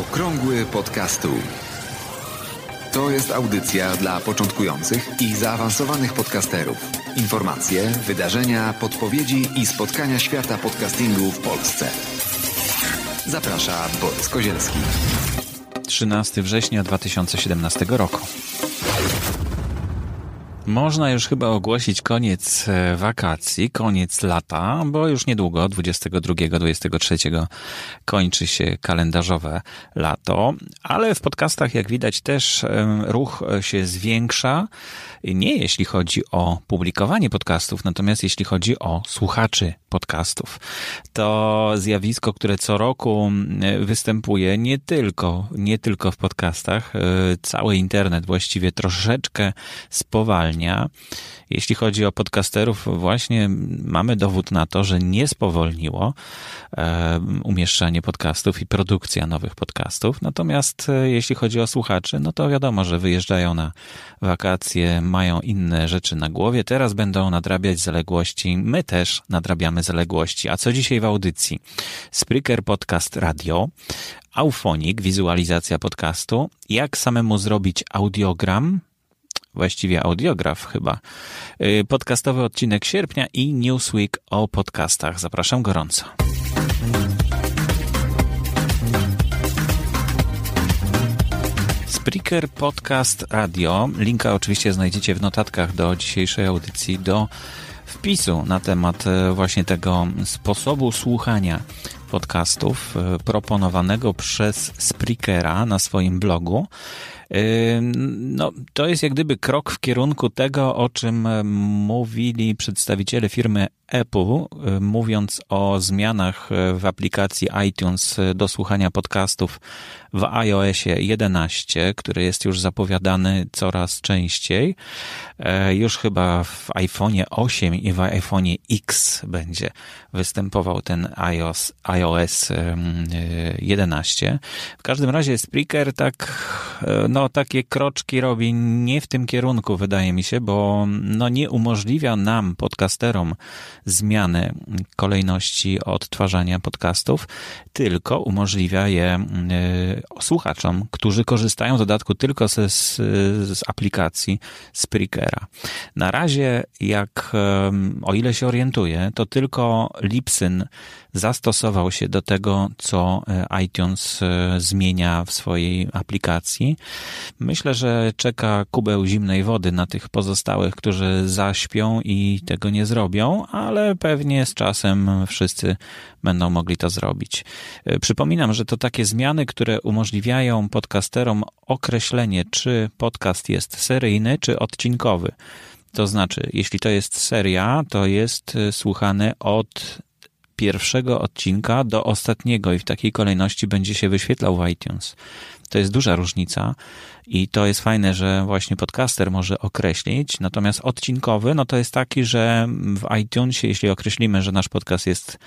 Okrągły podcastu. To jest audycja dla początkujących i zaawansowanych podcasterów. Informacje, wydarzenia, podpowiedzi i spotkania świata podcastingu w Polsce. Zaprasza Borys Kozielski. 13 września 2017 roku. Można już chyba ogłosić koniec e, wakacji, koniec lata, bo już niedługo, 22-23 kończy się kalendarzowe lato, ale w podcastach, jak widać, też ruch się zwiększa. Nie jeśli chodzi o publikowanie podcastów, natomiast jeśli chodzi o słuchaczy podcastów. To zjawisko, które co roku występuje nie tylko, nie tylko w podcastach. E, cały internet właściwie troszeczkę spowalnia. Jeśli chodzi o podcasterów, właśnie mamy dowód na to, że nie spowolniło umieszczanie podcastów i produkcja nowych podcastów. Natomiast e, jeśli chodzi o słuchaczy, no to wiadomo, że wyjeżdżają na wakacje, mają inne rzeczy na głowie. Teraz będą nadrabiać zaległości. My też nadrabiamy zaległości. A co dzisiaj w audycji? Spreaker Podcast Radio, Aufonik, wizualizacja podcastu, jak samemu zrobić audiogram, właściwie audiograf chyba. Y, podcastowy odcinek sierpnia i Newsweek o podcastach. Zapraszam gorąco. Spreaker Podcast Radio. Linka oczywiście znajdziecie w notatkach do dzisiejszej audycji, do wpisu na temat e, właśnie tego sposobu słuchania podcastów e, proponowanego przez Spreakera na swoim blogu. No, to jest jak gdyby krok w kierunku tego, o czym mówili przedstawiciele firmy Apple, mówiąc o zmianach w aplikacji iTunes do słuchania podcastów w iOSie 11, który jest już zapowiadany coraz częściej. E, już chyba w iPhone'ie 8 i w iPhone'ie X będzie występował ten iOS, iOS 11. W każdym razie Spreaker tak, e, no takie kroczki robi nie w tym kierunku, wydaje mi się, bo no nie umożliwia nam, podcasterom, zmiany kolejności odtwarzania podcastów, tylko umożliwia je y, słuchaczom, którzy korzystają w dodatku tylko ze, z, z aplikacji Spreakera. Na razie, jak o ile się orientuję, to tylko Lipsyn zastosował się do tego, co e, iTunes e, zmienia w swojej aplikacji. Myślę, że czeka kubeł zimnej wody na tych pozostałych, którzy zaśpią i tego nie zrobią, ale pewnie z czasem wszyscy będą mogli to zrobić. E, przypominam, że to takie zmiany, które umożliwiają podcasterom określenie, czy podcast jest seryjny, czy odcinkowy. To znaczy, jeśli to jest seria, to jest słuchane od pierwszego odcinka do ostatniego i w takiej kolejności będzie się wyświetlał w iTunes. To jest duża różnica i to jest fajne, że właśnie podcaster może określić, natomiast odcinkowy, no to jest taki, że w iTunesie, jeśli określimy, że nasz podcast jest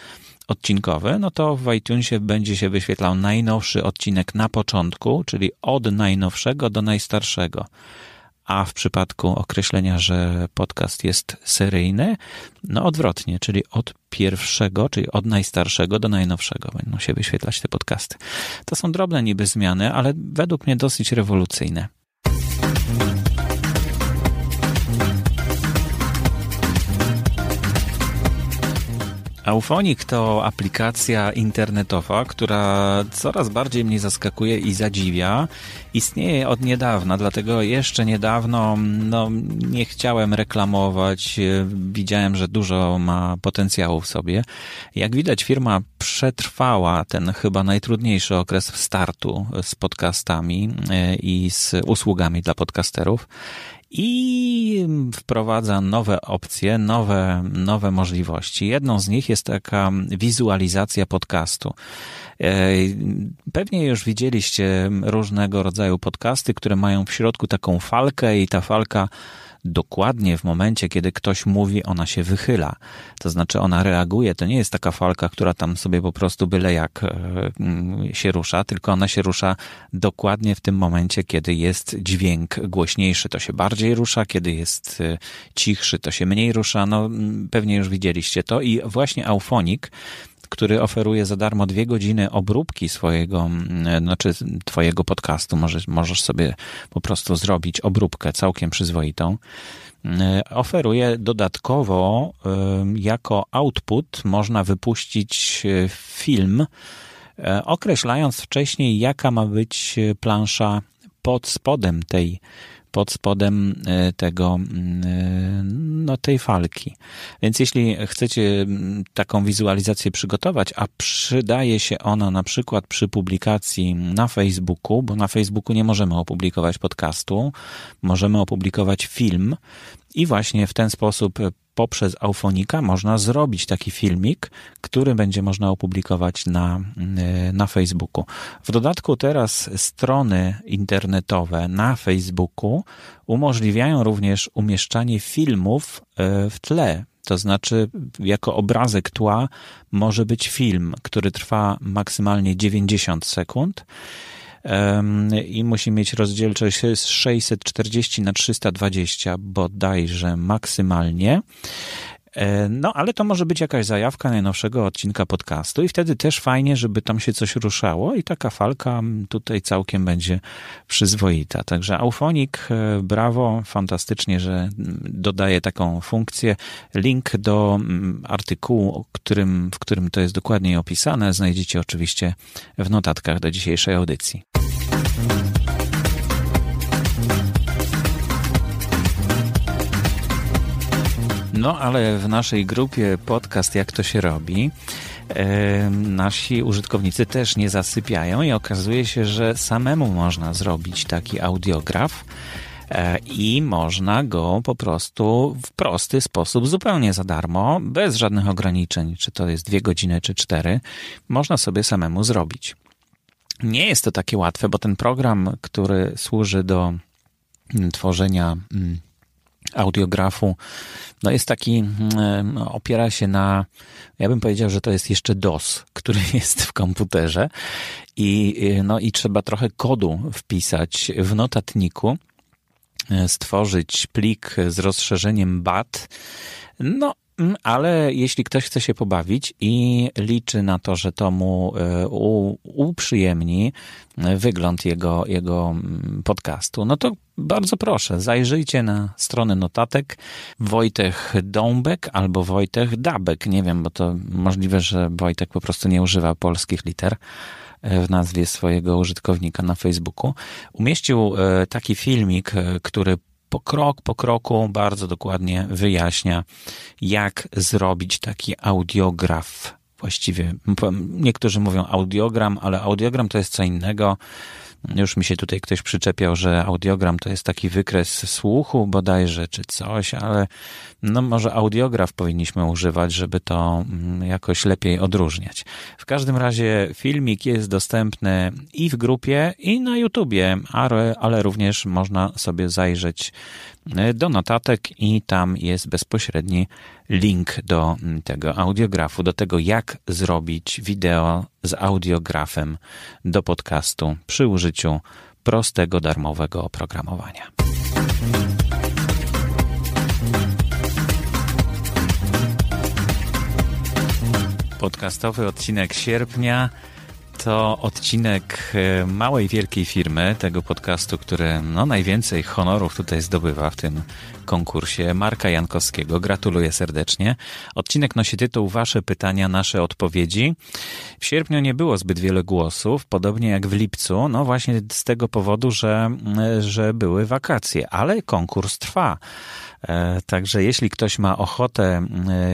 odcinkowy, no to w iTunesie będzie się wyświetlał najnowszy odcinek na początku, czyli od najnowszego do najstarszego a w przypadku określenia, że podcast jest seryjny, no odwrotnie, czyli od pierwszego, czyli od najstarszego do najnowszego będą się wyświetlać te podcasty. To są drobne niby zmiany, ale według mnie dosyć rewolucyjne. Aufonik to aplikacja internetowa, która coraz bardziej mnie zaskakuje i zadziwia. Istnieje od niedawna, dlatego jeszcze niedawno no, nie chciałem reklamować. Widziałem, że dużo ma potencjału w sobie. Jak widać, firma przetrwała ten chyba najtrudniejszy okres startu z podcastami e, i z usługami dla podcasterów i wprowadza nowe opcje, nowe, nowe możliwości. Jedną z nich jest taka wizualizacja podcastu. E, pewnie już widzieliście różnego rodzaju podcasty, które mają w środku taką falkę i ta falka dokładnie w momencie, kiedy ktoś mówi, ona się wychyla. To znaczy ona reaguje. To nie jest taka falka, która tam sobie po prostu byle jak e, mm, się rusza, tylko ona się rusza dokładnie w tym momencie, kiedy jest dźwięk głośniejszy, to się bardziej rusza, kiedy jest e, cichszy, to się mniej rusza. No, pewnie już widzieliście to i właśnie Aufonik który oferuje za darmo dwie godziny obróbki swojego, znaczy twojego podcastu. Możesz, możesz sobie po prostu zrobić obróbkę całkiem przyzwoitą. Oferuje dodatkowo jako output można wypuścić film, określając wcześniej, jaka ma być plansza pod spodem tej pod spodem e, tego, e, no, tej falki. Więc jeśli chcecie taką wizualizację przygotować, a przydaje się ona na przykład przy publikacji na Facebooku, bo na Facebooku nie możemy opublikować podcastu, możemy opublikować film i właśnie w ten sposób poprzez Aufonika można zrobić taki filmik, który będzie można opublikować na, e, na Facebooku. W dodatku teraz strony internetowe na Facebooku umożliwiają również umieszczanie filmów e, w tle. To znaczy, jako obrazek tła może być film, który trwa maksymalnie 90 sekund i musi mieć rozdzielczość 640 na 320 bodajże maksymalnie. E, no, ale to może być jakaś zajawka najnowszego odcinka podcastu i wtedy też fajnie, żeby tam się coś ruszało i taka falka tutaj całkiem będzie przyzwoita. Także Aufonik, e, brawo, fantastycznie, że dodaje taką funkcję. Link do artykułu, którym, w którym to jest dokładniej opisane, znajdziecie oczywiście w notatkach do dzisiejszej audycji. No, ale w naszej grupie podcast Jak to się robi, e, nasi użytkownicy też nie zasypiają i okazuje się, że samemu można zrobić taki audiograf e, i można go po prostu w prosty sposób, zupełnie za darmo, bez żadnych ograniczeń, czy to jest dwie godziny, czy cztery, można sobie samemu zrobić. Nie jest to takie łatwe, bo ten program, który służy do tworzenia mm, audiografu, no jest taki, mm, opiera się na, ja bym powiedział, że to jest jeszcze DOS, który jest w komputerze i, no, i trzeba trochę kodu wpisać w notatniku, e, stworzyć plik z rozszerzeniem BAT, no ale jeśli ktoś chce się pobawić i liczy na to, że to mu e, uprzyjemni e, wygląd jego, jego mm, podcastu, no to bardzo proszę, zajrzyjcie na stronę notatek Wojtek Dąbek albo Wojtek Dabek. Nie wiem, bo to możliwe, że Wojtek po prostu nie używa polskich liter e, w nazwie swojego użytkownika na Facebooku. Umieścił taki filmik, który po krok po kroku bardzo dokładnie wyjaśnia, jak zrobić taki audiograf. Właściwie niektórzy mówią audiogram, ale audiogram to jest co innego. Już mi się tutaj ktoś przyczepiał, że audiogram to jest taki wykres słuchu bodajże, czy coś, ale no może audiograf powinniśmy używać, żeby to mm, jakoś lepiej odróżniać. W każdym razie filmik jest dostępny i w grupie, i na YouTubie, ale, ale również można sobie zajrzeć do notatek i tam jest bezpośredni link do mm, tego audiografu, do tego jak zrobić wideo z audiografem do podcastu przy użyciu prostego darmowego oprogramowania. podcastowy odcinek sierpnia to odcinek e, małej, wielkiej firmy, tego podcastu, który no, najwięcej honorów tutaj zdobywa w tym konkursie, Marka Jankowskiego. Gratuluję serdecznie. Odcinek nosi tytuł Wasze pytania, nasze odpowiedzi. W sierpniu nie było zbyt wiele głosów, podobnie jak w lipcu, no właśnie z tego powodu, że, że były wakacje, ale konkurs trwa. E, także jeśli ktoś ma ochotę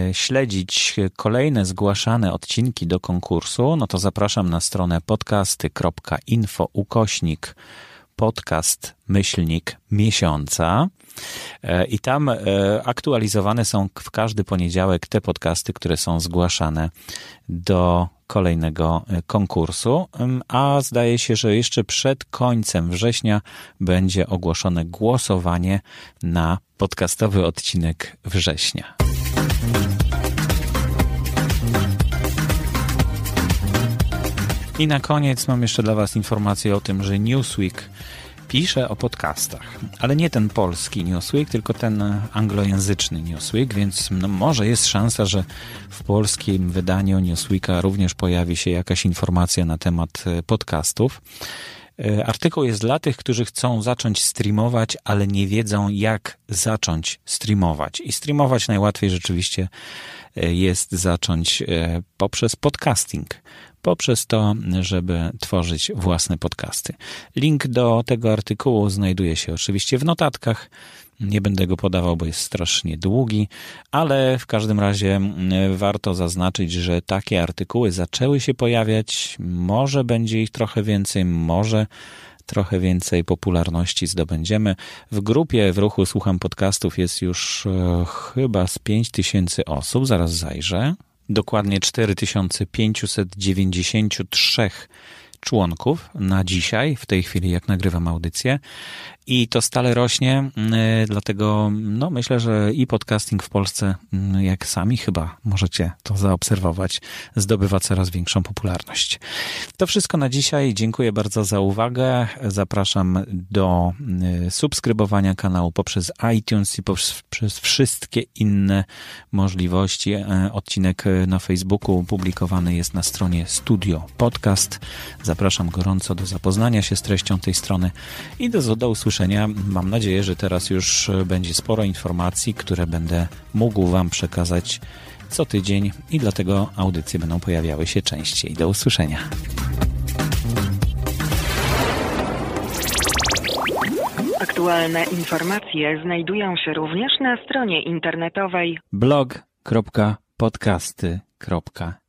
e, śledzić kolejne zgłaszane odcinki do konkursu, no to zapraszam na stronę podcasty.info ukośnik podcast myślnik miesiąca. E, I tam aktualizowane są w każdy poniedziałek te podcasty, które są zgłaszane do kolejnego konkursu. A zdaje się, że jeszcze przed końcem września będzie ogłoszone głosowanie na podcastowy odcinek września. I na koniec mam jeszcze dla Was informację o tym, że Newsweek pisze o podcastach, ale nie ten polski Newsweek, tylko ten anglojęzyczny Newsweek, więc no, może jest szansa, że w polskim wydaniu Newsweeka również pojawi się jakaś informacja na temat e, podcastów. E, artykuł jest dla tych, którzy chcą zacząć streamować, ale nie wiedzą, jak zacząć streamować. I streamować najłatwiej rzeczywiście e, jest zacząć poprzez podcasting poprzez to, żeby tworzyć własne podcasty. Link do tego artykułu znajduje się oczywiście w notatkach. Nie będę go podawał, bo jest strasznie długi, ale w każdym razie warto zaznaczyć, że takie artykuły zaczęły się pojawiać. Może będzie ich trochę więcej, może trochę więcej popularności zdobędziemy. W grupie w ruchu Słucham Podcastów jest już e, chyba z 5000 osób, zaraz zajrzę dokładnie 4593 członków na dzisiaj, w tej chwili, jak nagrywam audycję. I to stale rośnie, y, dlatego no, myślę, że i podcasting w Polsce, y, jak sami chyba możecie to zaobserwować, zdobywa coraz większą popularność. To wszystko na dzisiaj. Dziękuję bardzo za uwagę. Zapraszam do y, subskrybowania kanału poprzez iTunes i poprzez wszystkie inne możliwości. Odcinek na Facebooku publikowany jest na stronie Studio Podcast. Zapraszam gorąco do zapoznania się z treścią tej strony i do, do usłyszenia. Mam nadzieję, że teraz już będzie sporo informacji, które będę mógł Wam przekazać co tydzień i dlatego audycje będą pojawiały się częściej. Do usłyszenia. Aktualne informacje znajdują się również na stronie internetowej blog.podcasty.com